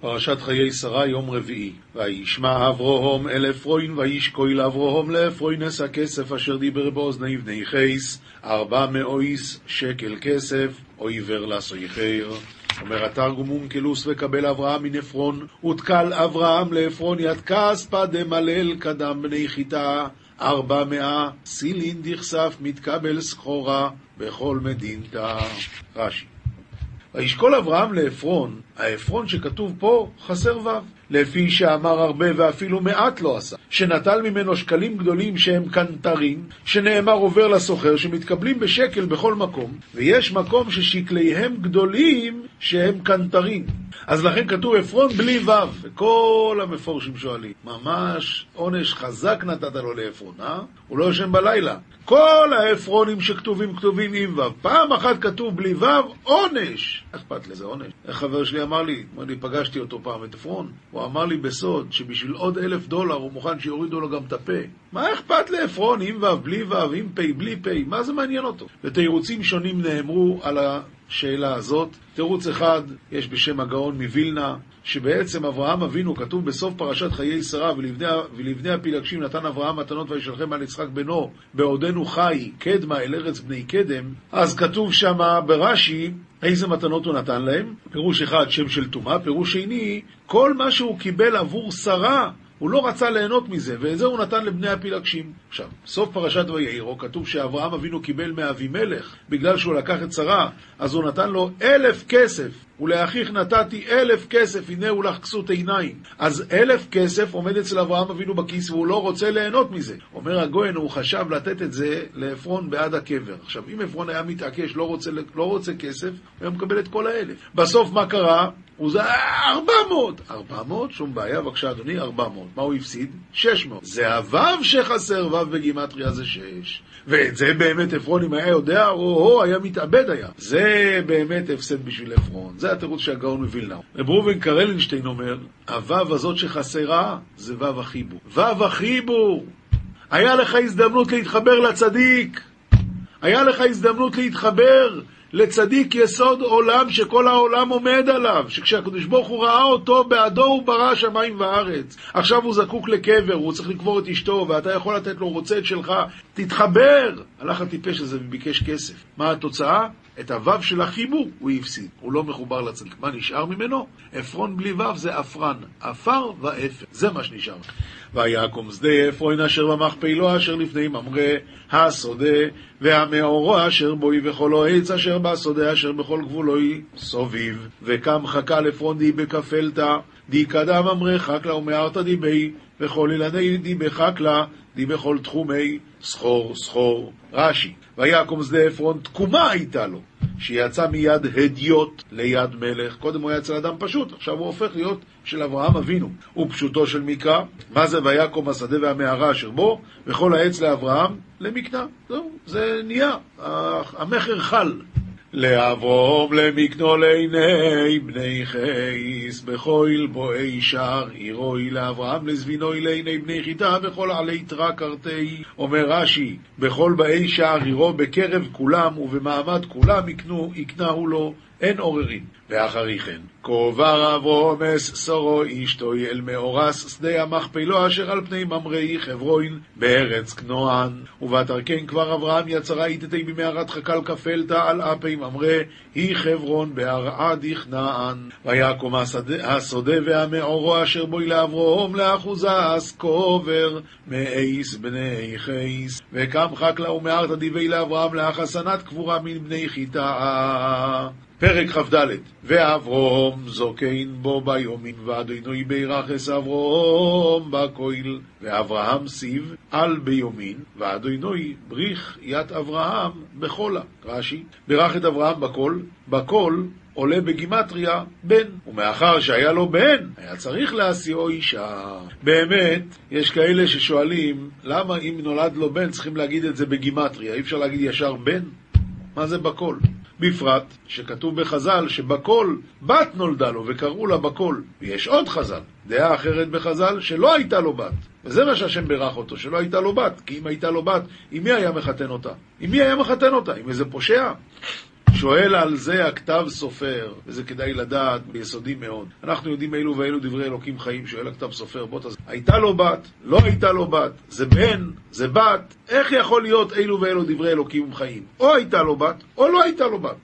פרשת חיי שרה, יום רביעי. וישמע אברהם אל אפרוין, וישקוי לאברהם לאפרוינס הכסף אשר דיבר באוזני בני חייס, ארבע מאויס שקל כסף, עבר לסויחר. אומר התרגום אונקלוס וקבל אברהם מן עפרון, ותקל אברהם לעפרון יד כספא דמלל קדם בני חיטה, ארבע מאה סילין דכסף מתקבל סחורה בכל מדינתא. רש"י וישקול אברהם לעפרון, העפרון שכתוב פה חסר ו', לפי שאמר הרבה ואפילו מעט לא עשה, שנטל ממנו שקלים גדולים שהם קנטרים, שנאמר עובר לסוחר, שמתקבלים בשקל בכל מקום, ויש מקום ששקליהם גדולים שהם קנטרים. אז לכן כתוב עפרון בלי ו', וכל המפורשים שואלים, ממש עונש חזק נתת לו לעפרון, אה? הוא לא ישן בלילה. כל העפרונים שכתובים כתובים עם ו', פעם אחת כתוב בלי ו', עונש. אכפת לזה עונש. חבר שלי אמר לי, אני פגשתי אותו פעם, את עפרון, הוא אמר לי בסוד שבשביל עוד אלף דולר הוא מוכן שיורידו לו גם את הפה. מה אכפת לעפרון עם ו', בלי ו', עם פ', בלי פ', מה זה מעניין אותו? ותירוצים שונים נאמרו על השאלה הזאת. תירוץ אחד, יש בשם הגאון מווילנה, שבעצם אברהם אבינו, כתוב בסוף פרשת חיי שרה, ולבני, ולבני הפילגשים נתן אברהם מתנות וישלחם על יצחק בנו, בעודנו חי, קדמה אל ארץ בני קדם, אז כתוב שמה ברש"י, איזה מתנות הוא נתן להם? פירוש אחד, שם של טומאה, פירוש שני, כל מה שהוא קיבל עבור שרה, הוא לא רצה ליהנות מזה, ואת זה הוא נתן לבני הפילגשים. עכשיו, סוף פרשת ויעירו כתוב שאברהם אבינו קיבל מאבימלך, בגלל שהוא לקח את שרה, אז הוא נתן לו אלף כסף, ולאחיך נתתי אלף כסף, הנה הוא לך כסות עיניים. אז אלף כסף עומד אצל אברהם אבינו בכיס, והוא לא רוצה ליהנות מזה. אומר הגויין, הוא חשב לתת את זה לעפרון בעד הקבר. עכשיו, אם עפרון היה מתעקש, לא רוצה, לא רוצה כסף, הוא היה מקבל את כל האלף. בסוף מה קרה? הוא זה ארבע מאות. ארבע מאות? שום בעיה, בבקשה אדוני, ארבע מאות. מה הוא הפסיד? שש מאות. זה הוו שחסר, וו בגימטריה זה שש. ואת זה באמת עפרון, אם היה יודע, או-הו, היה מתאבד היה. זה באמת הפסד בשביל עפרון. זה התירוץ שהגאון מווילנאו. רב ראובן קרלינשטיין אומר, הוו הזאת שחסרה, זה וו החיבור. וו החיבור! היה לך הזדמנות להתחבר לצדיק. היה לך הזדמנות להתחבר לצדיק יסוד עולם שכל העולם עומד עליו, שכשהקדוש ברוך הוא ראה אותו, בעדו הוא ברא שמיים וארץ. עכשיו הוא זקוק לקבר, הוא צריך לקבור את אשתו, ואתה יכול לתת לו, רוצה את שלך, תתחבר! הלך הטיפש הזה וביקש כסף. מה התוצאה? את הוו של החיבור הוא הפסיד, הוא לא מחובר לצדיק. מה נשאר ממנו? עפרון בלי וו זה עפרן, עפר ואפר, זה מה שנשאר. ויקום שדה עפרון אשר במכפלו אשר לפני ממרא השדה והמאורו אשר בוי וכל העץ אשר בשדה אשר בכל גבולוי סוביב וקם חכה לפרון די בכפלתא די קדם ממרא חקלה ומארתא די בי וכל ילדי די בחקלה די בכל תחומי סחור סחור רש"י ויקום שדה עפרון תקומה הייתה לו שיצא מיד הדיוט ליד מלך. קודם הוא היה אצל אדם פשוט, עכשיו הוא הופך להיות של אברהם אבינו. ופשוטו של מקרא, מה זה ויקום השדה והמערה אשר בו, וכל העץ לאברהם למקנה. זהו, זה נהיה, המכר חל. לאברום למקנו לעיני בני חייס, בכל בואי שער עירוי, לאברהם לזבינוי לעיני בני חיטה, בכל עלי תרא קרתי. אומר רש"י, בכל באי שער עירו, בקרב כולם ובמעמד כולם יקנו, יקנהו לו, אין עוררין. ואחרי כן, כעובר אברומס סורו אשתוי אל מאורס שדה המכפלו אשר על פני ממראי חברוין בארץ כנוען. ובתרקן כבר אברהם יצרה איתתי במערת חקל כפלתא על אפי ממרא היא חברון בהרעה דכנען. ויקום השדה והמאורו אשר בוי לאחוזה אסקובר מאיס בני חייס. וקם חקלה ומארתא דיבי לאברהם לאחסנת קבורה מן בני חיטה. פרק כ"ד ואברום זוקין בו ביומין ואדינוי בירחס אברום בכויל ואברהם סיב על ביומין ואדינוי בריך ית אברהם בחולה רש"י בירך את אברהם בקול בקול עולה בגימטריה בן, ומאחר שהיה לו בן, היה צריך להשיאו אישה. באמת, יש כאלה ששואלים, למה אם נולד לו בן צריכים להגיד את זה בגימטריה? אי אפשר להגיד ישר בן? מה זה בקול? בפרט שכתוב בחז"ל שבכל בת נולדה לו וקראו לה בכל. ויש עוד חז"ל, דעה אחרת בחז"ל שלא הייתה לו בת. וזה מה שהשם בירך אותו, שלא הייתה לו בת. כי אם הייתה לו בת, עם מי היה מחתן אותה? עם מי היה מחתן אותה? עם איזה פושע? שואל על זה הכתב סופר, וזה כדאי לדעת ביסודי מאוד. אנחנו יודעים אילו ואילו דברי אלוקים חיים, שואל הכתב סופר, בוא תז... הייתה לו בת, לא הייתה לו בת, זה בן, זה בת, איך יכול להיות אילו ואילו דברי אלוקים חיים? או הייתה לו בת, או לא הייתה לו בת.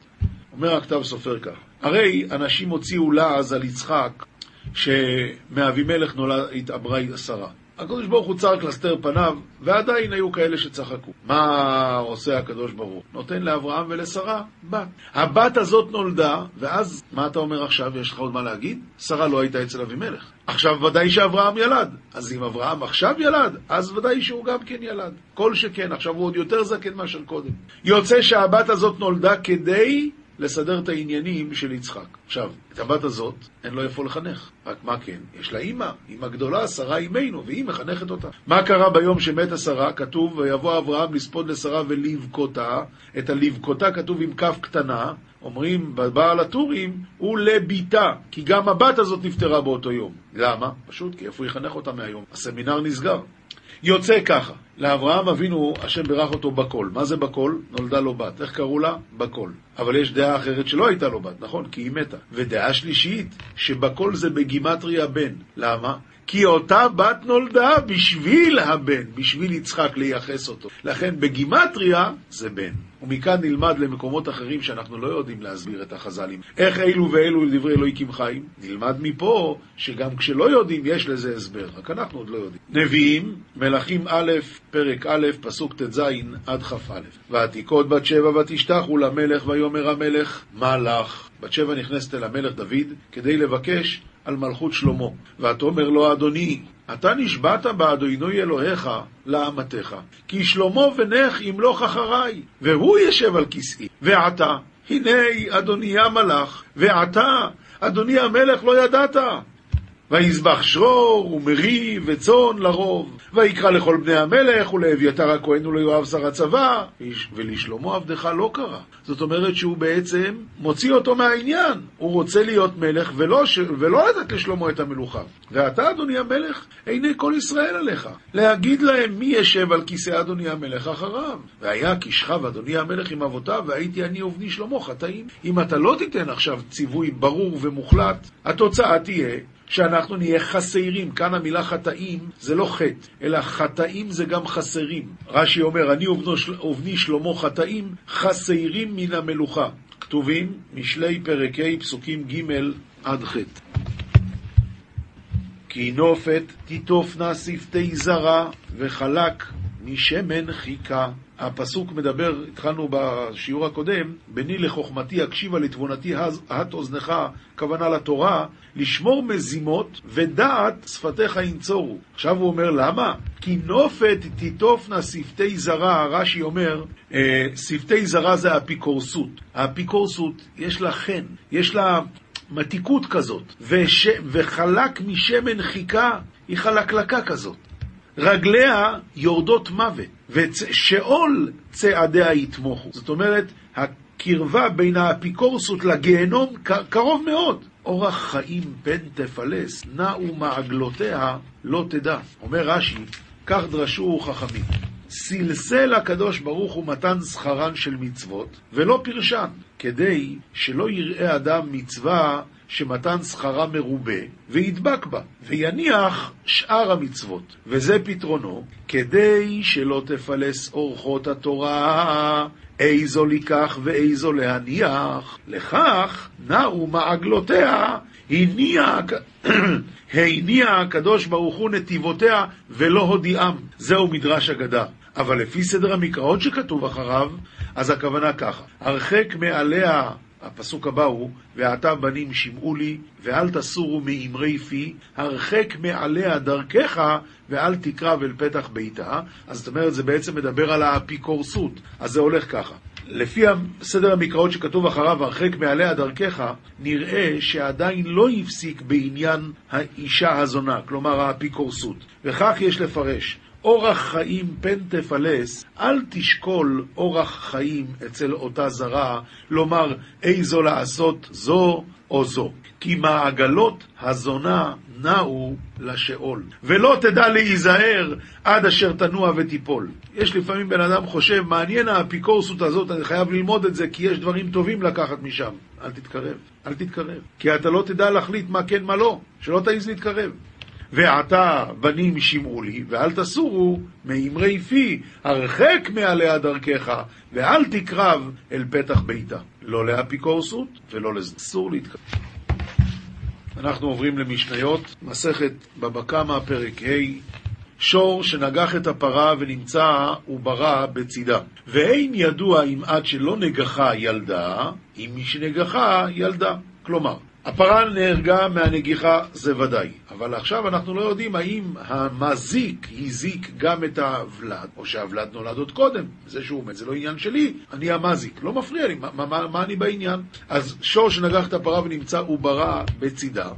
אומר הכתב סופר כך, הרי אנשים הוציאו לעז על יצחק שמאבימלך נולד, התעברה שרה. הקדוש ברוך הוא צר קלסתר פניו, ועדיין היו כאלה שצחקו. מה עושה הקדוש ברוך? נותן לאברהם ולשרה בת. הבת הזאת נולדה, ואז, מה אתה אומר עכשיו? יש לך עוד מה להגיד? שרה לא הייתה אצל אבימלך. עכשיו ודאי שאברהם ילד. אז אם אברהם עכשיו ילד, אז ודאי שהוא גם כן ילד. כל שכן, עכשיו הוא עוד יותר זקן מאשר קודם. יוצא שהבת הזאת נולדה כדי לסדר את העניינים של יצחק. עכשיו, את הבת הזאת אין לו איפה לחנך. רק מה כן? יש לה אימא, אימא גדולה, שרה אימנו, והיא מחנכת אותה. מה קרה ביום שמתה שרה? כתוב, ויבוא אברהם לספוד לשרה ולבכותה. את הלבכותה כתוב עם כף קטנה, אומרים בבעל הטורים, הוא לביתה, כי גם הבת הזאת נפטרה באותו יום. למה? פשוט כי איפה יחנך אותה מהיום? הסמינר נסגר. יוצא ככה, לאברהם אבינו, השם בירך אותו בכל. מה זה בכל? נולדה לו בת. איך קראו לה? בכל. אבל יש דעה אחרת שלא הייתה לו בת, נכון? כי היא מתה. ודעה שלישית, שבכל זה בגימטריה בן. למה? כי אותה בת נולדה בשביל הבן, בשביל יצחק לייחס אותו. לכן בגימטריה זה בן. ומכאן נלמד למקומות אחרים שאנחנו לא יודעים להסביר את החז"לים. איך אילו ואילו לדברי אלוהיקים חיים? נלמד מפה שגם כשלא יודעים יש לזה הסבר, רק אנחנו עוד לא יודעים. נביאים, מלכים א', פרק א', פסוק ט"ז עד כ"א. ועתיקות בת שבע ותשתחו למלך ויאמר המלך מה לך? בת שבע נכנסת אל המלך דוד כדי לבקש על מלכות שלמה. ותאמר לו אדוני, אתה נשבעת באדוני אלוהיך לאמתך, כי שלמה בנך ימלוך אחריי, והוא ישב על כסאי. ועתה, הנה אדוני המלך, ועתה, אדוני המלך לא ידעת. ויזבח שרור ומרי וצאן לרוב, ויקרא לכל בני המלך ולאביתר הכהן וליואב שר הצבא, ולשלמה עבדך לא קרא. זאת אומרת שהוא בעצם מוציא אותו מהעניין. הוא רוצה להיות מלך ולא, ש... ולא לתת לשלמה את המלוכה. ואתה, אדוני המלך, עיני כל ישראל עליך. להגיד להם מי ישב על כיסא אדוני המלך אחריו. והיה כי שכב אדוני המלך עם אבותיו, והייתי אני ובני שלמה חטאים. אם אתה לא תיתן עכשיו ציווי ברור ומוחלט, התוצאה תהיה שאנחנו נהיה חסרים. כאן המילה חטאים זה לא חטא, אלא חטאים זה גם חסרים. רש"י אומר, אני ובני שלמה חטאים, חסרים מן המלוכה. כתובים משלי פרק ה' פסוקים ג' עד ח'. כי נופת תיטופנה שפתי זרה וחלק משמן חיכה. הפסוק מדבר, התחלנו בשיעור הקודם, בני לחוכמתי הקשיבה לתבונתי הט אוזנך, כוונה לתורה, לשמור מזימות ודעת שפתיך ינצורו. עכשיו הוא אומר למה? כי נופת תיטופנה שפתי זרה, רש"י אומר, אה, שפתי זרה זה האפיקורסות. האפיקורסות יש לה חן, יש לה מתיקות כזאת, וש... וחלק משמן חיכה היא חלקלקה כזאת. רגליה יורדות מוות, ושאול צעדיה יתמוכו. זאת אומרת, הקרבה בין האפיקורסות לגיהנום קרוב מאוד. אורח חיים בן תפלס, נעו מעגלותיה לא תדע. אומר רש"י, כך דרשו חכמים. סלסל הקדוש ברוך הוא מתן שכרן של מצוות, ולא פרשן, כדי שלא יראה אדם מצווה שמתן שכרה מרובה, וידבק בה, ויניח שאר המצוות. וזה פתרונו, כדי שלא תפלס אורחות התורה, איזו לקח ואיזו להניח. לכך נעו מעגלותיה, הניע, הקדוש ברוך הוא נתיבותיה ולא הודיעם. זהו מדרש אגדה. אבל לפי סדר המקראות שכתוב אחריו, אז הכוונה ככה: הרחק מעליה הפסוק הבא הוא, ועתה בנים שמעו לי, ואל תסורו מאמרי פי, הרחק מעליה דרכך, ואל תקרב אל פתח ביתה. אז זאת אומרת, זה בעצם מדבר על האפיקורסות. אז זה הולך ככה. לפי סדר המקראות שכתוב אחריו, הרחק מעליה דרכך, נראה שעדיין לא הפסיק בעניין האישה הזונה, כלומר האפיקורסות. וכך יש לפרש. אורח חיים פן תפלס, אל תשקול אורח חיים אצל אותה זרה, לומר איזו לעשות זו או זו. כי מעגלות הזונה נעו לשאול, ולא תדע להיזהר עד אשר תנוע ותיפול. יש לפעמים בן אדם חושב, מעניין האפיקורסות הזאת, אני חייב ללמוד את זה, כי יש דברים טובים לקחת משם. אל תתקרב, אל תתקרב. כי אתה לא תדע להחליט מה כן, מה לא. שלא תעז להתקרב. ועתה בנים שמעו לי, ואל תסורו מאמרי פי, הרחק מעליה דרכך, ואל תקרב אל פתח ביתה. לא לאפיקורסות ולא לזה. אסור להתקרב. אנחנו עוברים למשניות, מסכת בבא קמא, פרק ה', שור שנגח את הפרה ונמצא וברא בצידה. ואין ידוע אם עד שלא נגחה ילדה, אם מי שנגחה ילדה. כלומר, הפרה נהרגה מהנגיחה, זה ודאי. אבל עכשיו אנחנו לא יודעים האם המזיק הזיק גם את הוולד, או שהוולד נולד עוד קודם. זה שהוא מת, זה לא עניין שלי, אני המזיק. לא מפריע לי, מה, מה, מה אני בעניין? אז שור שנגח את הפרה ונמצא וברא בצידה,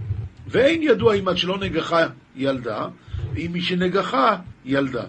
ואין ידוע אם עד שלא נגחה ילדה, אם מי שנגחה ילדה.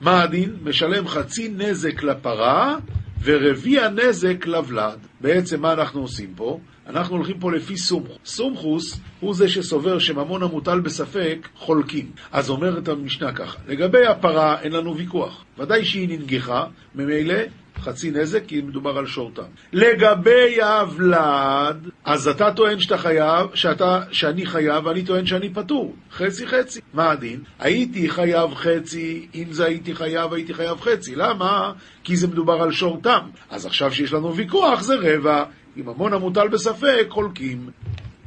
מה הדין? משלם חצי נזק לפרה ורביע נזק לוולד. בעצם מה אנחנו עושים פה? אנחנו הולכים פה לפי סומכוס. סומכוס הוא זה שסובר שממון המוטל בספק חולקים. אז אומרת המשנה ככה, לגבי הפרה אין לנו ויכוח. ודאי שהיא ננגחה, ממילא חצי נזק, כי מדובר על שורתם. לגבי הוולד, אז אתה טוען שאתה חייב, שאתה, שאני חייב, ואני טוען שאני פטור. חצי חצי. מה הדין? הייתי חייב חצי, אם זה הייתי חייב, הייתי חייב חצי. למה? כי זה מדובר על שורתם. אז עכשיו שיש לנו ויכוח, זה רבע. אם ממון המוטל בספק, חולקים.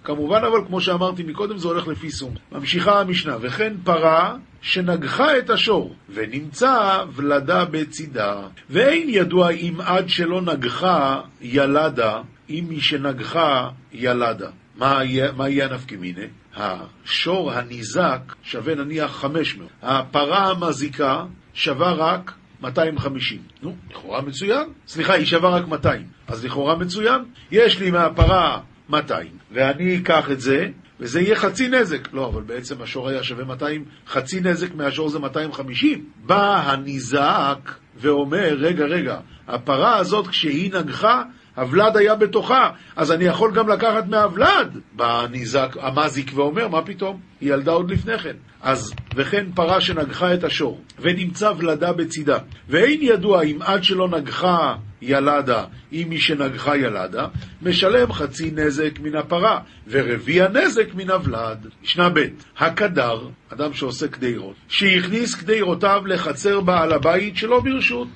כמובן, אבל כמו שאמרתי מקודם, זה הולך לפי סום. ממשיכה המשנה, וכן פרה שנגחה את השור, ונמצא ולדה בצידה, ואין ידוע אם עד שלא נגחה ילדה, אם מי שנגחה ילדה. מה יהיה הנפקא מיני? השור הניזק שווה נניח 500, הפרה המזיקה שווה רק 250. נו, לכאורה מצוין. סליחה, היא שווה רק 200. אז לכאורה מצוין. יש לי מהפרה 200, ואני אקח את זה, וזה יהיה חצי נזק. לא, אבל בעצם השור היה שווה 200, חצי נזק מהשור זה 250. בא הניזק ואומר, רגע, רגע, הפרה הזאת כשהיא נגחה, הוולד היה בתוכה, אז אני יכול גם לקחת מהוולד. בא הניזק, המזיק ואומר, מה פתאום? היא ילדה עוד לפני כן. אז, וכן פרה שנגחה את השור, ונמצא ולדה בצידה, ואין ידוע אם עד שלא נגחה ילדה, אם מי שנגחה ילדה, משלם חצי נזק מן הפרה, ורביע נזק מן הוולד. משנה ב' הקדר, אדם שעושה קדירות, שהכניס קדירותיו לחצר בעל הבית שלא ברשות,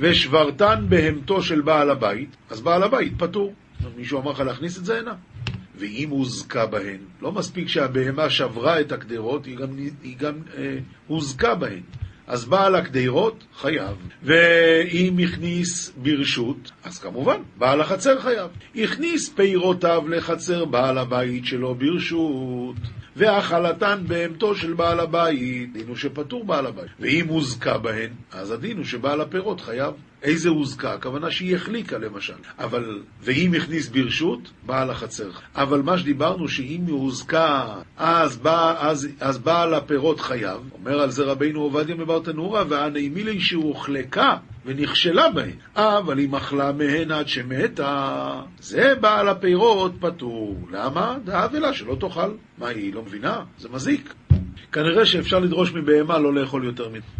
ושברתן בהמתו של בעל הבית, אז בעל הבית פטור. מישהו אמר לך להכניס את זה הנה? ואם הוזכה בהן, לא מספיק שהבהמה שברה את הקדרות, היא גם, היא גם אה, הוזכה בהן. אז בעל הקדרות חייב, ואם הכניס ברשות, אז כמובן, בעל החצר חייב. הכניס פירותיו לחצר בעל הבית שלו ברשות. והאכלתן בהמתו של בעל הבית, דין הוא שפטור בעל הבית. ואם הוזכה בהן, אז הדין הוא שבעל הפירות חייב. איזה הוזכה? הכוונה שהיא החליקה למשל. אבל, ואם הכניס ברשות, בעל החצר. אבל מה שדיברנו, שאם היא הוזכה, אז, בא, אז, אז בעל הפירות חייב. אומר על זה רבינו עובדיה מברטנורה, והנעימי לי שהוחלקה ונכשלה בהן. אבל אם אכלה מהן עד שמתה, זה בעל הפירות פטור. למה? דאבלה שלא תאכל. מה, היא לא מבינה? זה מזיק. כנראה שאפשר לדרוש מבהמה לא לאכול יותר מדי.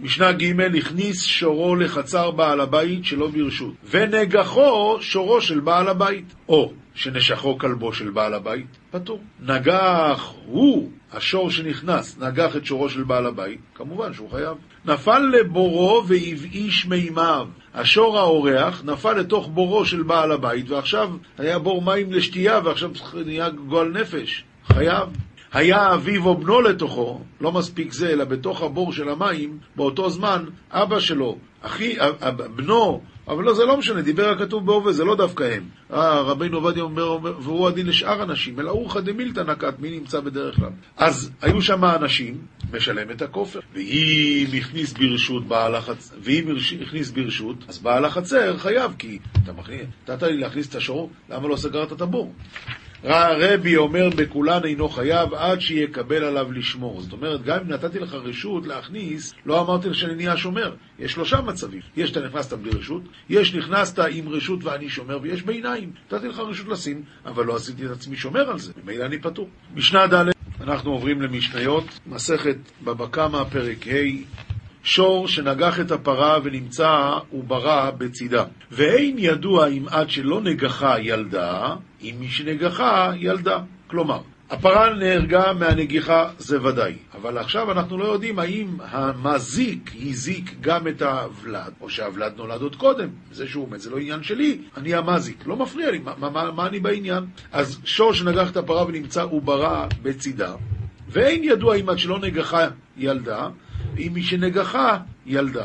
משנה ג' הכניס שורו לחצר בעל הבית שלא ברשות, ונגחו שורו של בעל הבית, או שנשכו כלבו של בעל הבית, פטור. נגח הוא, השור שנכנס, נגח את שורו של בעל הבית, כמובן שהוא חייב. נפל לבורו והבאיש מימיו. השור האורח נפל לתוך בורו של בעל הבית, ועכשיו היה בור מים לשתייה, ועכשיו נהיה גועל נפש. חייב. היה אביו או בנו לתוכו, לא מספיק זה, אלא בתוך הבור של המים, באותו זמן, אבא שלו, אחי, בנו אבל לא, זה לא משנה, דיבר הכתוב בהווה, זה לא דווקא הם. אה, רבינו עובדיה אומר, אומר, והוא הדין לשאר אנשים, אלא אורחא דמילתא נקט, מי נמצא בדרך כלל? אז היו שם אנשים, משלם את הכופר. ואם הכניס ברשות בעל החצר, ואם הכניס ברשות, אז בעל החצר חייב, כי אתה מכניס, נתת לי להכניס את השור, למה לא סגרת את הבור? רבי אומר בכולן אינו חייב עד שיקבל עליו לשמור. זאת אומרת, גם אם נתתי לך רשות להכניס, לא אמרתי לך שאני נהיה שומר. יש שלושה מצבים. יש שאתה נכנסת בלי רשות, יש נכנסת עם רשות ואני שומר, ויש ביניים. נתתי לך רשות לשים, אבל לא עשיתי את עצמי שומר על זה. ממילא אני פטור. משנה ד', אנחנו עוברים למשניות, מסכת בבא קמא, פרק ה' שור שנגח את הפרה ונמצא וברא בצידה. ואין ידוע אם עד שלא נגחה ילדה, אם מי שנגחה ילדה. כלומר, הפרה נהרגה מהנגיחה, זה ודאי. אבל עכשיו אנחנו לא יודעים האם המזיק הזיק גם את הוולד, או שהוולד נולד עוד קודם. זה שהוא מת, זה לא עניין שלי, אני המזיק. לא מפריע לי, מה, מה, מה אני בעניין? אז שור שנגח את הפרה ונמצא וברא בצידה, ואין ידוע אם עד שלא נגחה ילדה, אם מי שנגחה ילדה.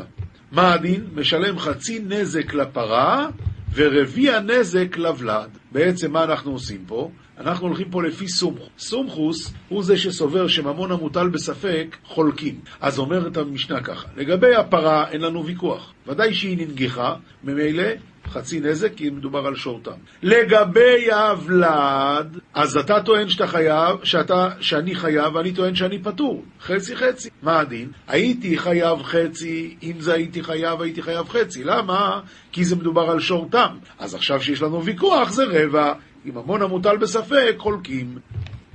מה הדין? משלם חצי נזק לפרה ורביע נזק לוולד. בעצם מה אנחנו עושים פה? אנחנו הולכים פה לפי סומכוס. סומכוס הוא זה שסובר שממון המוטל בספק חולקים. אז אומרת המשנה ככה, לגבי הפרה אין לנו ויכוח. ודאי שהיא ננגיחה, ממילא חצי נזק, כי מדובר על שורתם. לגבי הוולד, אז אתה טוען שאתה חייב, שאתה, שאני חייב, ואני טוען שאני פטור. חצי חצי. מה הדין? הייתי חייב חצי, אם זה הייתי חייב, הייתי חייב חצי. למה? כי זה מדובר על שורתם. אז עכשיו שיש לנו ויכוח, זה רבע. אם המון המוטל בספק, חולקים.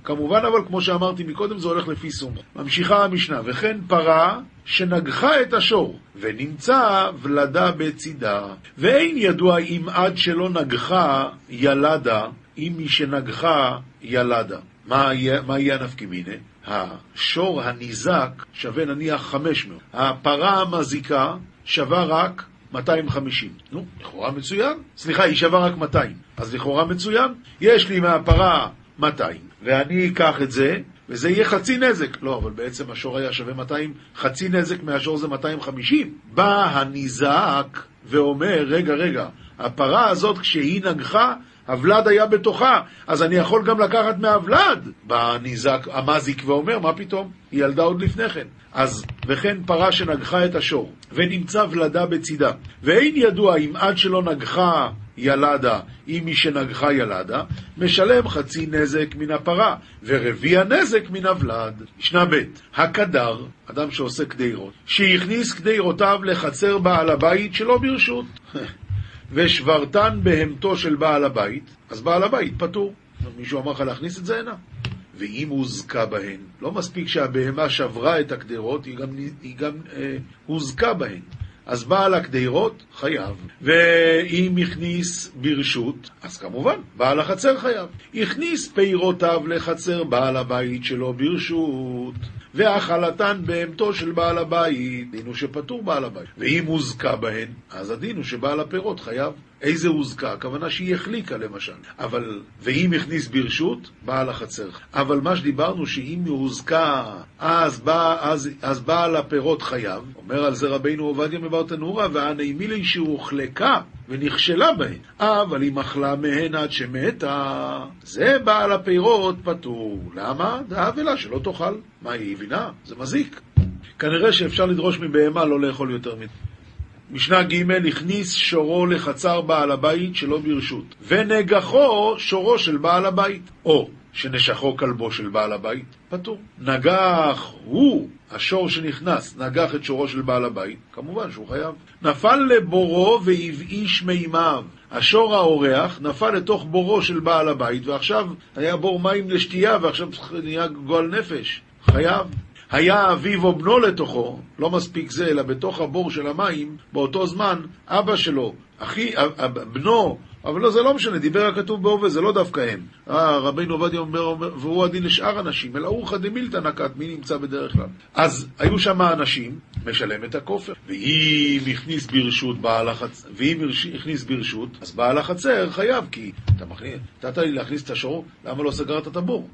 כמובן, אבל כמו שאמרתי מקודם, זה הולך לפי סומך. ממשיכה המשנה, וכן פרה שנגחה את השור, ונמצא ולדה בצידה, ואין ידוע אם עד שלא נגחה ילדה, אם מי שנגחה ילדה. מה יהיה מיני? השור הניזק שווה נניח 500, הפרה המזיקה שווה רק 250. נו, לכאורה מצוין. סליחה, היא שווה רק 200. אז לכאורה מצוין. יש לי מהפרה 200, ואני אקח את זה, וזה יהיה חצי נזק. לא, אבל בעצם השור היה שווה 200, חצי נזק מהשור זה 250. בא הניזק ואומר, רגע, רגע, הפרה הזאת כשהיא נגחה, הוולד היה בתוכה, אז אני יכול גם לקחת מהוולד. בא הניזק, המזיק ואומר, מה פתאום? היא ילדה עוד לפני כן. אז, וכן פרה שנגחה את השור, ונמצא ולדה בצידה, ואין ידוע אם עד שלא נגחה ילדה, אם מי שנגחה ילדה, משלם חצי נזק מן הפרה, ורביע נזק מן הוולד. משנה ב' הקדר, אדם שעושה קדירות, שהכניס קדירותיו לחצר בעל הבית שלא ברשות, ושברתן בהמתו של בעל הבית, אז בעל הבית פטור. מישהו אמר לך להכניס את זה הנה? ואם הוזכה בהן, לא מספיק שהבהמה שברה את הקדרות, היא גם, היא גם אה, הוזכה בהן. אז בעל הקדירות חייב, ואם הכניס ברשות, אז כמובן, בעל החצר חייב. הכניס פירותיו לחצר בעל הבית שלו ברשות, והאכלתן בהמתו של בעל הבית, דין הוא שפטור בעל הבית. ואם הוזכה בהן, אז הדין הוא שבעל הפירות חייב. איזה הוזכה? הכוונה שהיא החליקה למשל. אבל, ואם הכניס ברשות, בעל החצר. אבל מה שדיברנו, שאם היא הוזכה, אז, בא, אז, אז בעל הפירות חייב. אומר על זה רבינו עובדיה מברטנורה, והנעימילי שהוחלקה ונכשלה בהן. אבל אם אכלה מהן עד שמתה, זה בעל הפירות פטור. למה? דאבלה שלא תאכל. מה, היא הבינה? זה מזיק. כנראה שאפשר לדרוש מבהמה לא לאכול יותר מדי. משנה ג' הכניס שורו לחצר בעל הבית שלא ברשות, ונגחו שורו של בעל הבית, או שנשכו כלבו של בעל הבית, פטור. נגח הוא, השור שנכנס, נגח את שורו של בעל הבית, כמובן שהוא חייב. נפל לבורו והבאיש מימיו. השור האורח נפל לתוך בורו של בעל הבית, ועכשיו היה בור מים לשתייה, ועכשיו נהיה גועל נפש. חייב. היה אביו או בנו לתוכו, לא מספיק זה, אלא בתוך הבור של המים, באותו זמן, אבא שלו, אחי, בנו, אבל לא, זה לא משנה, דיבר הכתוב בהווה, זה לא דווקא הם. אה, רבינו עובדיה אומר, אומר, והוא הדין לשאר אנשים, אלא אורחא דמילתא נקט, מי נמצא בדרך כלל? אז היו שם אנשים, משלם את הכופר. ואם הכניס ברשות בעל החצר, ואם הכניס ברשות, אז בעל החצר חייב, כי אתה מכניס, נתת לי להכניס את השור, למה לא סגרת את הבור?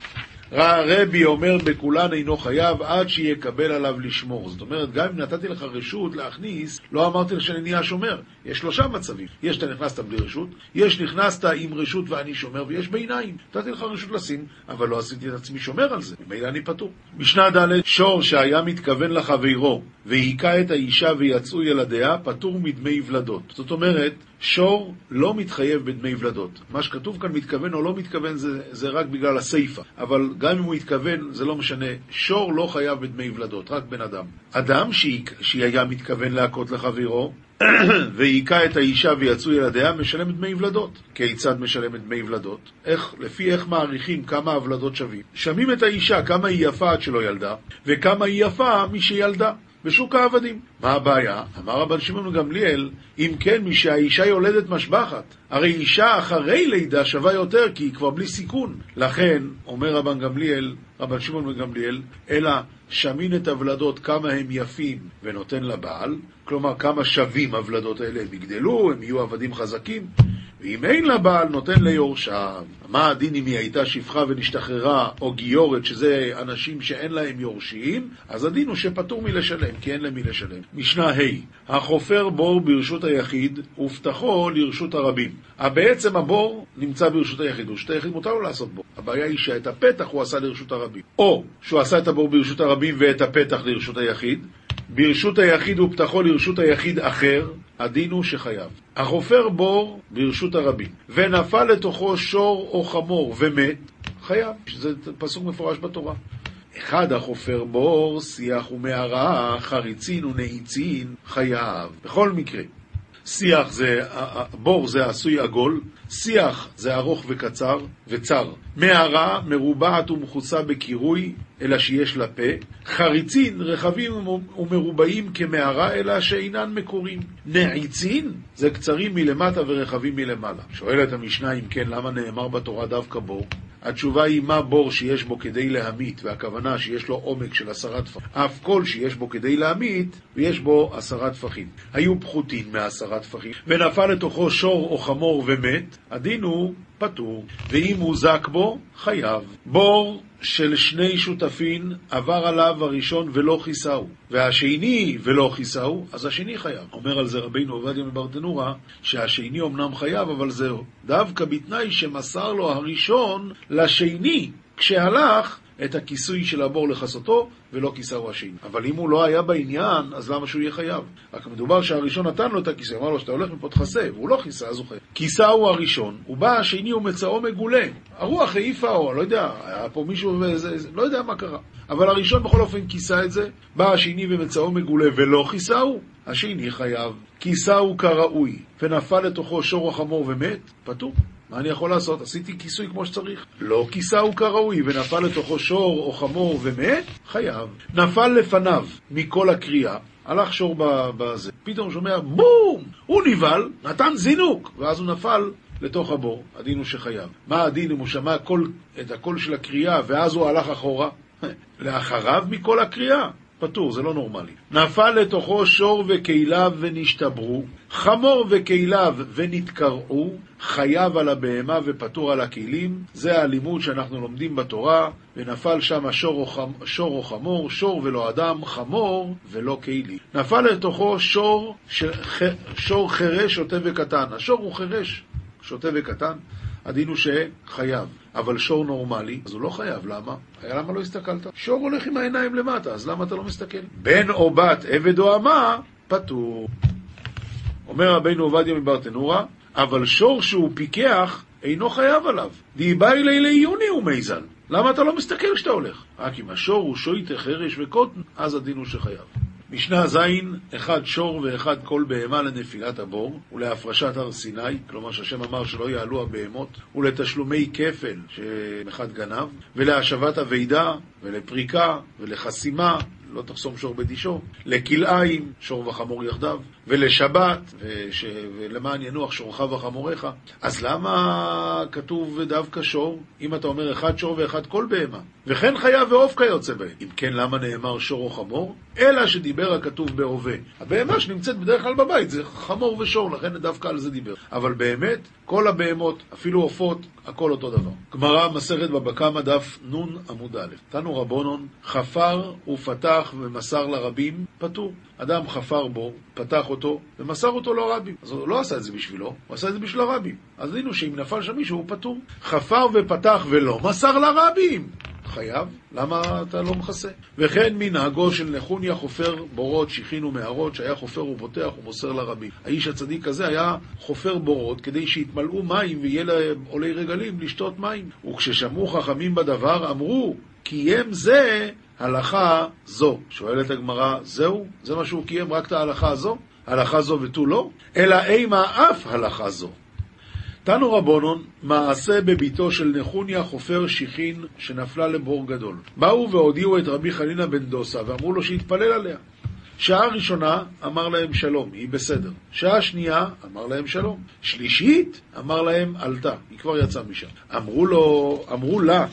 רבי אומר בכולן אינו חייב עד שיקבל עליו לשמור. זאת אומרת, גם אם נתתי לך רשות להכניס, לא אמרתי לך שאני נהיה שומר. יש שלושה מצבים. יש שאתה נכנסת בלי רשות, יש נכנסת עם רשות ואני שומר, ויש ביניים. נתתי לך רשות לשים, אבל לא עשיתי את עצמי שומר על זה. ממילא אני פטור. משנה ד' שור שהיה מתכוון לחברו והיכה את האישה ויצאו ילדיה, פטור מדמי ולדות. זאת אומרת, שור לא מתחייב בדמי ולדות. מה שכתוב כאן מתכוון או לא מתכוון זה, זה רק בגלל הסיפה. אבל גם אם הוא התכוון, זה לא משנה. שור לא חייב בדמי ולדות, רק בן אדם. אדם שהיה מתכוון להכות לחברו, והיכה את האישה ויצאו ילדיה, משלם דמי ולדות. כיצד משלם דמי ולדות? איך, לפי איך מעריכים כמה הוולדות שווים. שמים את האישה, כמה היא יפה עד שלא ילדה, וכמה היא יפה משילדה. בשוק העבדים. מה הבעיה? אמר רבן שמעון גמליאל, אם כן, משהאישה יולדת משבחת, הרי אישה אחרי לידה שווה יותר, כי היא כבר בלי סיכון. לכן, אומר רבן גמליאל, רבן שמעון גמליאל, אלא שמין את הוולדות כמה הם יפים ונותן לבעל, כלומר כמה שווים הוולדות האלה, הם יגדלו, הם יהיו עבדים חזקים, ואם אין לה בעל, נותן ליורשיו. מה הדין אם היא הייתה שפחה ונשתחררה, או גיורת, שזה אנשים שאין להם יורשים, אז הדין הוא שפטור מלשלם, כי אין להם מי לשלם. משנה ה' החופר בור ברשות היחיד, ופתחו לרשות הרבים. בעצם הבור נמצא ברשות היחיד, ברשות היחיד מותר לו לעשות בור. הבעיה היא שאת הפתח הוא עשה לרשות הרבים. או שהוא עשה את הבור ברשות הרבים ואת הפתח לרשות היחיד, ברשות היחיד ופתחו לרשות היחיד אחר, הדין הוא שחייב. החופר בור ברשות הרבים, ונפל לתוכו שור או חמור ומת, חייב. זה פסוק מפורש בתורה. אחד החופר בור, שיח ומערה, חריצין ונעיצין, חייב. בכל מקרה, שיח זה, בור זה עשוי עגול, שיח זה ארוך וקצר וצר. מערה מרובעת ומכוסה בקירוי, אלא שיש לה פה. חריצין רחבים ומרובעים כמערה, אלא שאינן מקורים. נעיצין זה קצרים מלמטה ורחבים מלמעלה. שואלת המשנה אם כן, למה נאמר בתורה דווקא בור? התשובה היא מה בור שיש בו כדי להמית, והכוונה שיש לו עומק של עשרה טפחים. אף כל שיש בו כדי להמית, ויש בו עשרה טפחים. היו פחותים מעשרה טפחים, ונפל לתוכו שור או חמור ומת, הדין הוא פטור, ואם הוא זק בו, חייב. בור של שני שותפים עבר עליו הראשון ולא כיסהו, והשני ולא כיסהו, אז השני חייב. אומר על זה רבינו עובדיה מברטנורה, שהשני אמנם חייב, אבל זהו. דווקא בתנאי שמסר לו הראשון לשני, כשהלך, את הכיסוי של הבור לכסותו, ולא כיסהו השני. אבל אם הוא לא היה בעניין, אז למה שהוא יהיה חייב? רק מדובר שהראשון נתן לו את הכיסוי, אמר לו שאתה הולך מפה תכסה, והוא לא כיסה, אז הוא חייב. כיסהו הראשון, הוא בא השני ומצאו מגולה. הרוח העיפה, או לא יודע, היה פה מישהו, וזה, לא יודע מה קרה. אבל הראשון בכל אופן כיסה את זה, בא השני ומצאו מגולה ולא כיסהו, השני חייב. כיסהו כראוי, ונפל לתוכו שור החמור ומת, פטור. מה אני יכול לעשות? עשיתי כיסוי כמו שצריך. לא כיסהו כראוי ונפל לתוכו שור או חמור ומת, חייב. נפל לפניו מכל הקריאה, הלך שור בזה, פתאום שומע בום! הוא נבהל, נתן זינוק, ואז הוא נפל לתוך הבור. הדין הוא שחייב. מה הדין אם הוא שמע כל, את הקול של הקריאה ואז הוא הלך אחורה? לאחריו מכל הקריאה. פטור, זה לא נורמלי. נפל לתוכו שור וכליו ונשתברו, חמור וכליו ונתקרעו, חייב על הבהמה ופטור על הכלים, זה הלימוד שאנחנו לומדים בתורה, ונפל שם שור או, חמ... שור או חמור, שור ולא אדם, חמור ולא כלי. נפל לתוכו שור, ש... שור חירש, שוטה וקטן. השור הוא חירש, שוטה וקטן. הדין הוא שחייב. אבל שור נורמלי, אז הוא לא חייב, למה? למה לא הסתכלת? שור הולך עם העיניים למטה, אז למה אתה לא מסתכל? בן או בת, עבד או אמה, פטור. אומר רבינו עובדיה מברטנורה, אבל שור שהוא פיקח, אינו חייב עליו. דיבאי לילי עיוני הוא מיזל. למה אתה לא מסתכל כשאתה הולך? רק אם השור הוא שויטה, חרש וקוטן, אז הדין הוא שחייב. משנה ז', אחד שור ואחד כל בהמה לנפילת הבור ולהפרשת הר סיני, כלומר שהשם אמר שלא יעלו הבהמות, ולתשלומי כפל שאחד גנב, ולהשבת אבידה, ולפריקה, ולחסימה, לא תחסום שור בדישו, לכלאיים, שור וחמור יחדיו, ולשבת, וש... ולמען ינוח שורך וחמורך. אז למה כתוב דווקא שור, אם אתה אומר אחד שור ואחד כל בהמה? וכן חיה ועוף כיוצא בהם. אם כן, למה נאמר שור או חמור? אלא שדיבר הכתוב בהווה. הבהמה שנמצאת בדרך כלל בבית זה חמור ושור, לכן דווקא על זה דיבר. אבל באמת, כל הבהמות, אפילו עופות, הכל אותו דבר. גמרא, מסכת בבא קמא, דף נ עמוד א', תנו רבונון, חפר ופתח ומסר לרבים, פטור. אדם חפר בו, פתח אותו, ומסר אותו לרבים. אז הוא לא עשה את זה בשבילו, הוא עשה את זה בשביל הרבים. אז ראינו שאם נפל שם מישהו, הוא פטור. חפר ופתח ולא מסר לרבים. חייב, למה אתה לא מכסה? וכן מנהגו של נחוניה חופר בורות, שיחין ומערות, שהיה חופר ופותח ומוסר לרבים. האיש הצדיק הזה היה חופר בורות כדי שיתמלאו מים ויהיה להם עולי רגלים לשתות מים. וכששמעו חכמים בדבר, אמרו, קיים זה הלכה זו. שואלת הגמרא, זהו? זה מה שהוא קיים, רק את ההלכה הזו? הלכה זו ותו לא? אלא אימה אף הלכה זו. תנו רבונון, מעשה בביתו של נחוניה חופר שיחין שנפלה לבור גדול. באו והודיעו את רבי חנינא בן דוסה ואמרו לו שיתפלל עליה. שעה ראשונה אמר להם שלום, היא בסדר. שעה שנייה אמר להם שלום. שלישית אמר להם עלתה, היא כבר יצאה משם. אמרו לו, אמרו לה,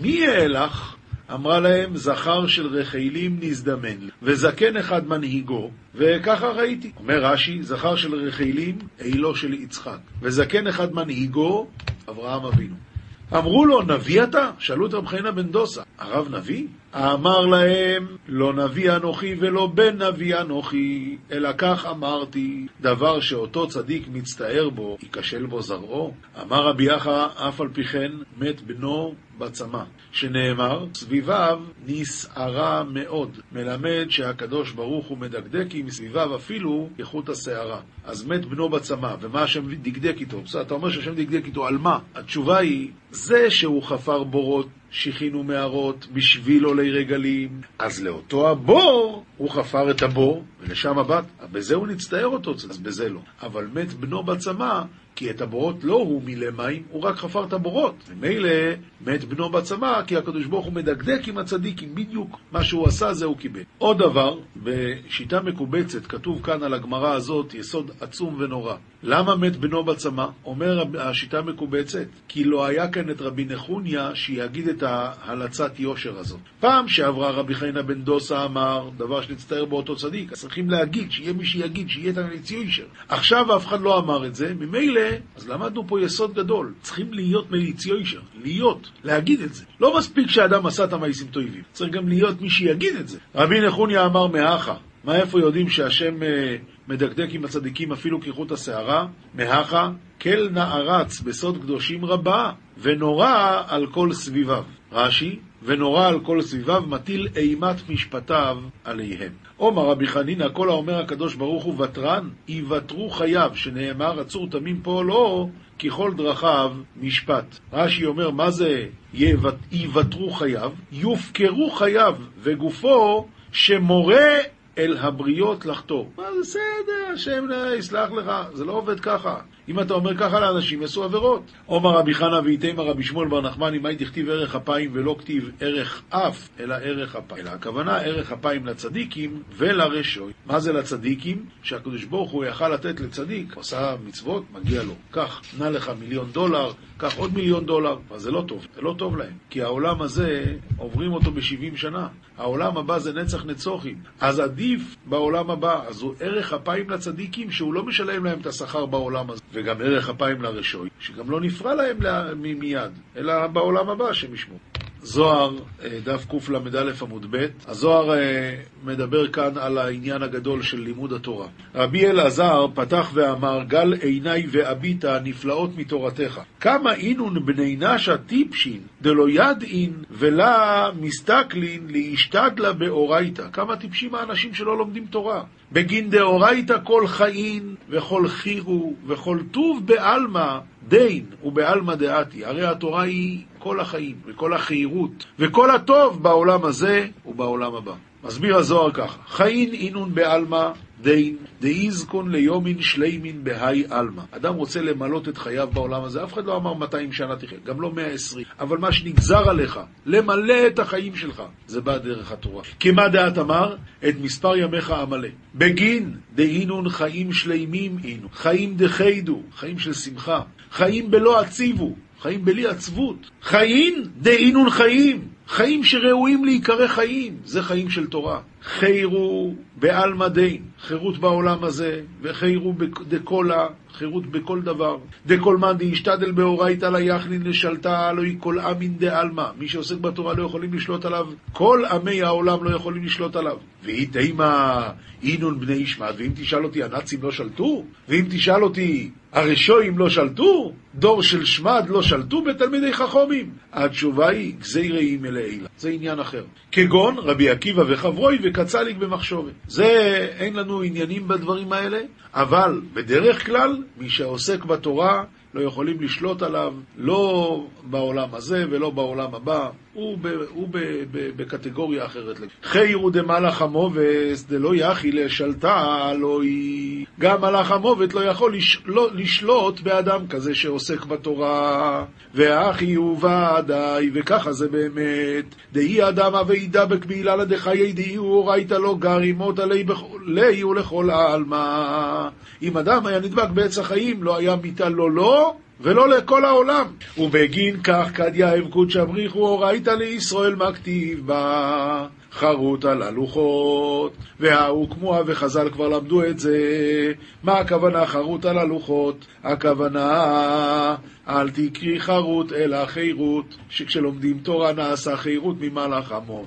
מי העלך? אמרה להם, זכר של רחיילים נזדמן וזקן אחד מנהיגו, וככה ראיתי. אומר רש"י, זכר של רחיילים, אילו של יצחק, וזקן אחד מנהיגו, אברהם אבינו. אמרו לו, נביא אתה? שאלו את רב חיינה בן דוסה, הרב נביא? אמר להם, לא נביא אנוכי ולא בן נביא אנוכי, אלא כך אמרתי, דבר שאותו צדיק מצטער בו, ייכשל בו זרעו. אמר רבי יחא, אף על פי כן מת בנו בצמא, שנאמר, סביביו נסערה מאוד, מלמד שהקדוש ברוך הוא מדקדק עם סביביו אפילו כחוט השערה. אז מת בנו בצמא, ומה השם דקדק איתו? בסדר, אתה אומר שהשם דקדק איתו, על מה? התשובה היא, זה שהוא חפר בורות שכינו מערות בשביל עולי רגלים, אז לאותו הבור הוא חפר את הבור, ולשם הבת, בזה הוא נצטער אותו, אז בזה לא. אבל מת בנו בצמא, כי את הבורות לא הוא מילא מים, הוא רק חפר את הבורות. ומילא מת בנו בצמא, כי הקדוש ברוך הוא מדקדק עם הצדיקים, בדיוק מה שהוא עשה זה הוא קיבל. עוד דבר, בשיטה מקובצת, כתוב כאן על הגמרא הזאת, יסוד עצום ונורא. למה מת בנו בצמא? אומר השיטה המקובצת, כי לא היה כאן את רבי נחוניה שיגיד את ההלצת יושר הזאת. פעם שעברה רבי חיינה בן דוסה אמר, דבר שנצטער באותו צדיק, צריכים להגיד, שיהיה מי שיגיד, שיהיה את הנציע יושר. עכשיו אף אחד לא אמר את זה, ממילא, אז למדנו פה יסוד גדול, צריכים להיות מליצי יושר, להיות, להגיד את זה. לא מספיק שאדם עשה את המעשים טובים, צריך גם להיות מי שיגיד את זה. רבי נחוניה אמר מהכה, מה איפה יודעים שהשם אה, מדקדק עם הצדיקים אפילו כחוט השערה? מהכה, כל נערץ בסוד קדושים רבה, ונורא על כל סביביו. רש"י, ונורא על כל סביביו, מטיל אימת משפטיו עליהם. עומר רבי חנינא, כל האומר הקדוש ברוך הוא ותרן, יוותרו חייו, שנאמר, עצור תמים פועלו, כי כל דרכיו משפט. רש"י אומר, מה זה יוותרו חייו? יופקרו חייו, וגופו שמורה אל הבריות לחתור. מה זה בסדר, השם יסלח לך, זה לא עובד ככה. אם אתה אומר ככה לאנשים, יעשו עבירות. עומר רבי חנא ואיתמר רבי שמואל בר נחמני, מאי דכתיב ערך אפיים ולא כתיב ערך אף, אלא ערך אפיים. אלא הכוונה ערך אפיים לצדיקים ולרשוי. מה זה לצדיקים? שהקדוש ברוך הוא יכל לתת לצדיק, עושה מצוות, מגיע לו. קח, נע לך מיליון דולר, קח עוד מיליון דולר. אז זה לא טוב, זה לא טוב להם. כי העולם הזה, עוברים אותו ב-70 שנה. העולם הבא זה נצח נצוחים. אז עדיף בעולם הבא. אז הוא ערך אפיים לצדיקים, שהוא לא משלם להם את השכר בעולם הזה. וגם ערך אפיים לרשוי, שגם לא נפרע להם מיד, אלא בעולם הבא שהם ישמעו. זוהר, דף קל"א עמוד ב', הזוהר מדבר כאן על העניין הגדול של לימוד התורה. רבי אלעזר פתח ואמר, גל עיניי ואביטה נפלאות מתורתך. כמה אינון בני נשה טיפשין, דלא ידעין ולה מסתכלין להשתדלה באורייתא. כמה טיפשים האנשים שלא לומדים תורה. בגין דאורייתא כל חאין וכל חירו וכל טוב בעלמא דין ובעלמא דעתי. הרי התורה היא כל החיים וכל החירות וכל הטוב בעולם הזה ובעולם הבא. מסביר הזוהר ככה, חיין אינון בעלמא דאיזקון ליומין שלימין בהי עלמא. אדם רוצה למלות את חייו בעולם הזה, אף אחד לא אמר 200 שנה תחיה, גם לא 120, אבל מה שנגזר עליך, למלא את החיים שלך, זה בא דרך התורה. כי מה דעת אמר? את מספר ימיך המלא. בגין דהינון חיים שלימים אינו, חיים דחיידו, חיים של שמחה, חיים בלא עציבו, חיים בלי עצבות. חיים דאינון חיים, חיים שראויים להיקרא חיים, זה חיים של תורה. חיירו בעלמא דין, חירות בעולם הזה, וחיירו דקולה, חירות בכל דבר. דכל מאן דאישתדל באורייתא לה יחנין לשלטה, הלא היא כל אמין דעלמא. מי שעוסק בתורה לא יכולים לשלוט עליו, כל עמי העולם לא יכולים לשלוט עליו. והיא תימא אינון בני ישמד, ואם תשאל אותי, הנאצים לא שלטו? ואם תשאל אותי, הרשועים לא שלטו? דור של שמד לא שלטו בתלמידי חכומים? התשובה היא, גזירי מלעילה. זה עניין אחר. כגון רבי עקיבא וחברוי וקצליק במחשובת. זה, אין לנו עניינים בדברים האלה, אבל בדרך כלל, מי שעוסק בתורה, לא יכולים לשלוט עליו, לא בעולם הזה ולא בעולם הבא, הוא, ב, הוא ב, ב, בקטגוריה אחרת. חיירו דמלאך המובס דלא יחי לשלטה, לא היא... גם מלאך המוות לא יכול לש, לא, לשלוט באדם כזה שעוסק בתורה. והאחי הוא ועדי, וככה זה באמת. דהי אדם אבי דבק בעילה דחיי דהי אורייתא לא גר עמות עלי ולכל העלמא. אם אדם היה נדבק בעץ החיים, לא היה מיתה לו לא, ולא לכל העולם. ובגין כך כד יאהב קודש אבריחו אורייתא לישראל מה כתיב בה. חרות על הלוחות, וההוא כמוה וחז"ל כבר למדו את זה. מה הכוונה חרות על הלוחות? הכוונה אל תקרי חרות אלא חירות, שכשלומדים תורה נעשה חירות ממלאך עמו,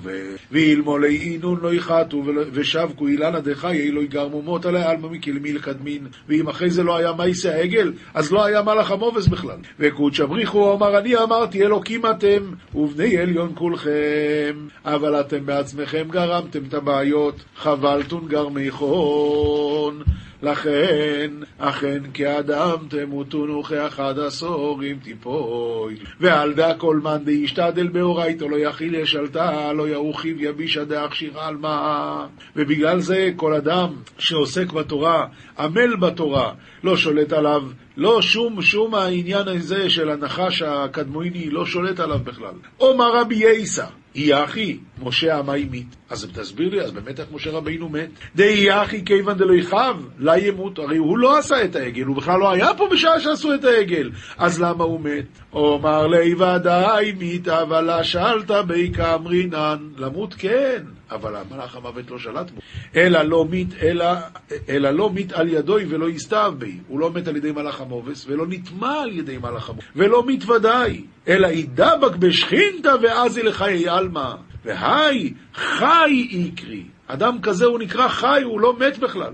ואילמולי אינון לא יחתו ושבקו אילנה דחיי לא יגרמו מות עלי עלמא מקלמיל קדמין, ואם אחרי זה לא היה מייסי העגל, אז לא היה מלאך המובס בכלל. וקודש אבריחו אמר אני אמרתי אלוקים אתם ובני עליון כולכם, אבל אתם בעצמכם גרמתם את הבעיות, חבלתון גרמי חון. לכן, אכן כאדם תמותון וכאחד עשור אם תיפוי. ועל דא כל מאן דאישתדל באורייתו לא יכיל ישלטה, לא יאוכיב יבישא דאכשיר עלמא. ובגלל זה כל אדם שעוסק בתורה, עמל בתורה, לא שולט עליו, לא שום, שום העניין הזה של הנחש הקדמוני, לא שולט עליו בכלל. עומר רבי יסא אחי, משה עמי מת. אז תסביר לי, אז באמת איך משה רבינו מת? דהי אחי כיוון דלא יכאב, לה ימות. הרי הוא לא עשה את העגל, הוא בכלל לא היה פה בשעה שעשו את העגל. אז למה הוא מת? אומר לי ודאי מת, אבל שאלת בי כאמרינן. למות כן, אבל המלאך המוות לא שלט בו. אלא לא מת, אלא, אלא לא מת על ידוי ולא יסתיו בי. הוא לא מת על ידי מלאך המובס, ולא נטמע על ידי מלאך המובס, ולא מת ודאי. אלא ידבק בשכינתא ועזי לחיי עלמא. והי חי יקרי. אדם כזה הוא נקרא חי, הוא לא מת בכלל.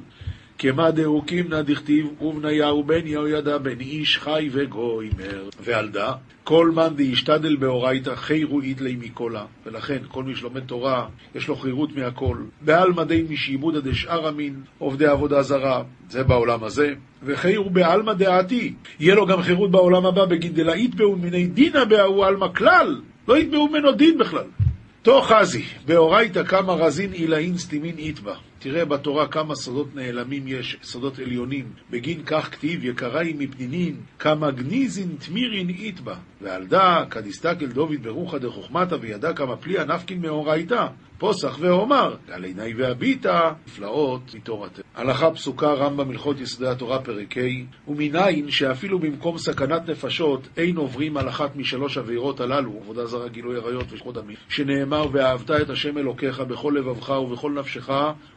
כמה דאוקים נא דכתיב ובניהו בן יהוידע בן איש חי וגוימר. ועל דא כל מאן דאישתדל באורייתא חירו איתלי מקולה. ולכן כל מי שלומד תורה יש לו חירות מהכל. בעלמא די משעבודא דשאר המין עובדי עבודה זרה. זה בעולם הזה. וחירו בעלמא דעתי. יהיה לו גם חירות בעולם הבא בגין דלא יתבעו מיני דינא בהוא עלמא כלל. לא יתבעו ממנו דין בכלל. תוך חזי, באורייתא כמה רזין עילאין סתימין איתבא. תראה בתורה כמה סודות נעלמים יש, סודות עליונים. בגין כך כתיב, יקראי מפנינין, כמה גניזין תמירין איתבא. ועל דא, כדיסתקל דוד ברוחא דחוכמתא, וידע כמה פליאה נפקין מאורייתא. פוסח ואומר, על עיני והביטה, נפלאות מתורתך. הלכה פסוקה רמב"ם הלכות יסודי התורה פרק ה', ומנין שאפילו במקום סכנת נפשות אין עוברים על אחת משלוש עבירות הללו, עבודה זרה, גילוי עריות ושחוד עמים, שנאמר ואהבת את השם אלוקיך בכל לבבך ובכל נפשך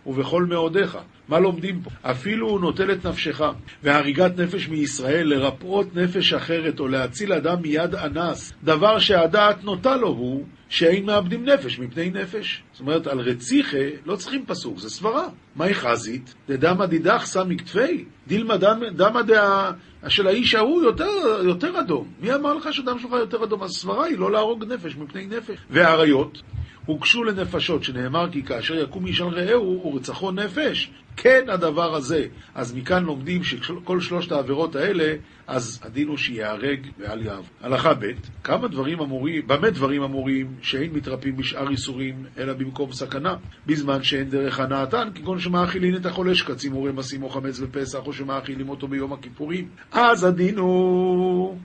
ובכל מאודיך. מה לומדים פה? אפילו הוא נוטל את נפשך, והריגת נפש מישראל, לרפאות נפש אחרת או להציל אדם מיד אנס, דבר שהדעת נוטה לו הוא שאין מאבדים נפש מפני נפש. זאת אומרת, על רציחה לא צריכים פסוק, זה סברה. מהי חזית? דדמא דידך סם מכתפי? דילמא דמא דעה של האיש ההוא יותר, יותר אדום. מי אמר לך שהדם שלך יותר אדום? אז סברה היא לא להרוג נפש מפני נפש. והאריות? הוגשו לנפשות, שנאמר כי כאשר יקום איש על רעהו ורצחו נפש. כן הדבר הזה. אז מכאן לומדים שכל שלושת העבירות האלה, אז הדין הוא שיהרג ואל יעב. הלכה ב', כמה דברים אמורים, במה דברים אמורים שאין מתרפים בשאר איסורים, אלא במקום סכנה, בזמן שאין דרך הנאתן, כגון שמאכילים את החולה שקצים או רמסים או חמץ בפסח, או שמאכילים אותו ביום הכיפורים. אז הדין הוא...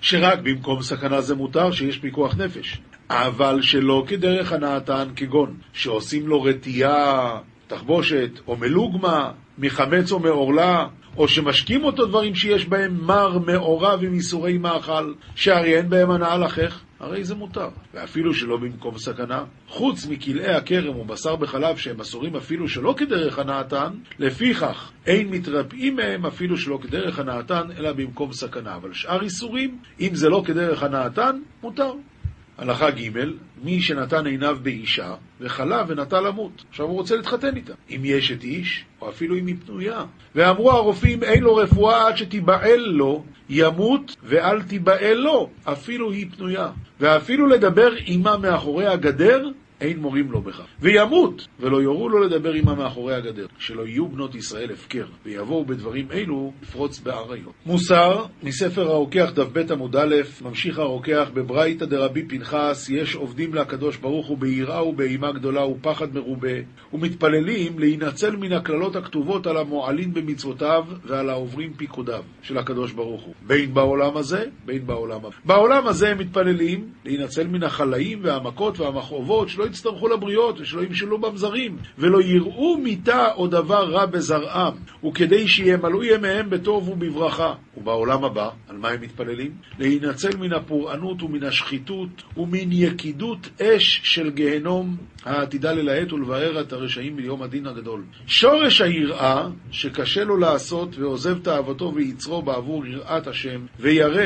שרק במקום סכנה זה מותר שיש פיקוח נפש. אבל שלא כדרך הנאתן, כגון שעושים לו רטייה, תחבושת או מלוגמה, מחמץ או מעורלה, או שמשקים אותו דברים שיש בהם מר, מעורב עם איסורי מאכל, שהרי אין בהם הנאה לחך, הרי זה מותר, ואפילו שלא במקום סכנה. חוץ מכלאי הכרם ובשר בחלב שהם אסורים אפילו שלא כדרך הנאתן, לפיכך אין מתרפאים מהם אפילו שלא כדרך הנאתן, אלא במקום סכנה. אבל שאר איסורים, אם זה לא כדרך הנאתן, מותר. הלכה ג' מי שנתן עיניו באישה וחלה ונטה למות. עכשיו הוא רוצה להתחתן איתה. אם יש את איש, או אפילו אם היא פנויה. ואמרו הרופאים, אין לו רפואה עד שתיבעל לו, ימות ואל תיבעל לו, אפילו היא פנויה. ואפילו לדבר עימה מאחורי הגדר, אין מורים לו בכך. וימות, ולא יורו לו לדבר עמה מאחורי הגדר. שלא יהיו בנות ישראל הפקר, ויבואו בדברים אלו לפרוץ באריות. מוסר, מספר הרוקח דף עמוד א', ממשיך הרוקח בברייתא דרבי פנחס, יש עובדים לקדוש ברוך הוא ביראה ובאימה גדולה ופחד מרובה, ומתפללים להינצל מן הקללות הכתובות על המועלים במצוותיו ועל העוברים פיקודיו של הקדוש ברוך הוא. בין בעולם הזה, בין בעולם הבא. בעולם הזה הם מתפללים להינצל מן החלאים והמכות והמכאובות, שלא יצטרכו לבריות, ושלא ימשלו בם זרים, ולא יראו מיתה או דבר רע בזרעם, וכדי שימלאו ימיהם בטוב ובברכה. ובעולם הבא, על מה הם מתפללים? להינצל מן הפורענות ומן השחיתות ומן יקידות אש של גיהנום העתידה ללהט ולבאר את הרשעים ביום הדין הגדול. שורש היראה שקשה לו לעשות ועוזב תאוותו ויצרו בעבור יראת השם, וירא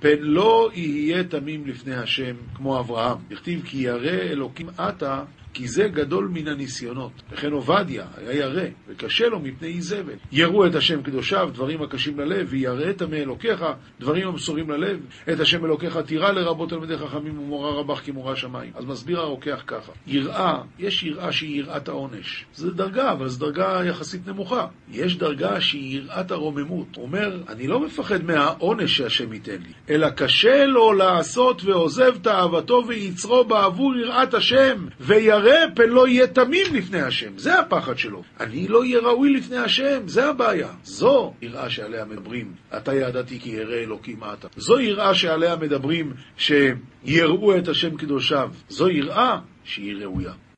פן לא יהיה תמים לפני השם כמו אברהם. הכתיב כי ירא אלוקים עתה כי זה גדול מן הניסיונות. וכן עובדיה היה ירא, וקשה לו מפני איזבל. יראו את השם קדושיו, דברים הקשים ללב, וירא את עמי אלוקיך, דברים המסורים ללב. את השם אלוקיך תירא לרבות תלמידי חכמים ומורה רבך כמורה שמיים. אז מסביר הרוקח ככה, יראה, יש יראה שהיא יראת העונש. זו דרגה, אבל זו דרגה יחסית נמוכה. יש דרגה שהיא יראת הרוממות. אומר, אני לא מפחד מהעונש שהשם ייתן לי, אלא קשה לו לעשות ועוזב תאוותו ויצרו בעבור יראת השם, וירא ירא פן לא יהיה תמים לפני השם, זה הפחד שלו. אני לא אהיה ראוי לפני השם, זה הבעיה. זו יראה שעליה מדברים, אתה ידעתי כי ירא אלוקים אתה. זו יראה שעליה מדברים שיראו את השם קדושיו. זו יראה שהיא ראויה.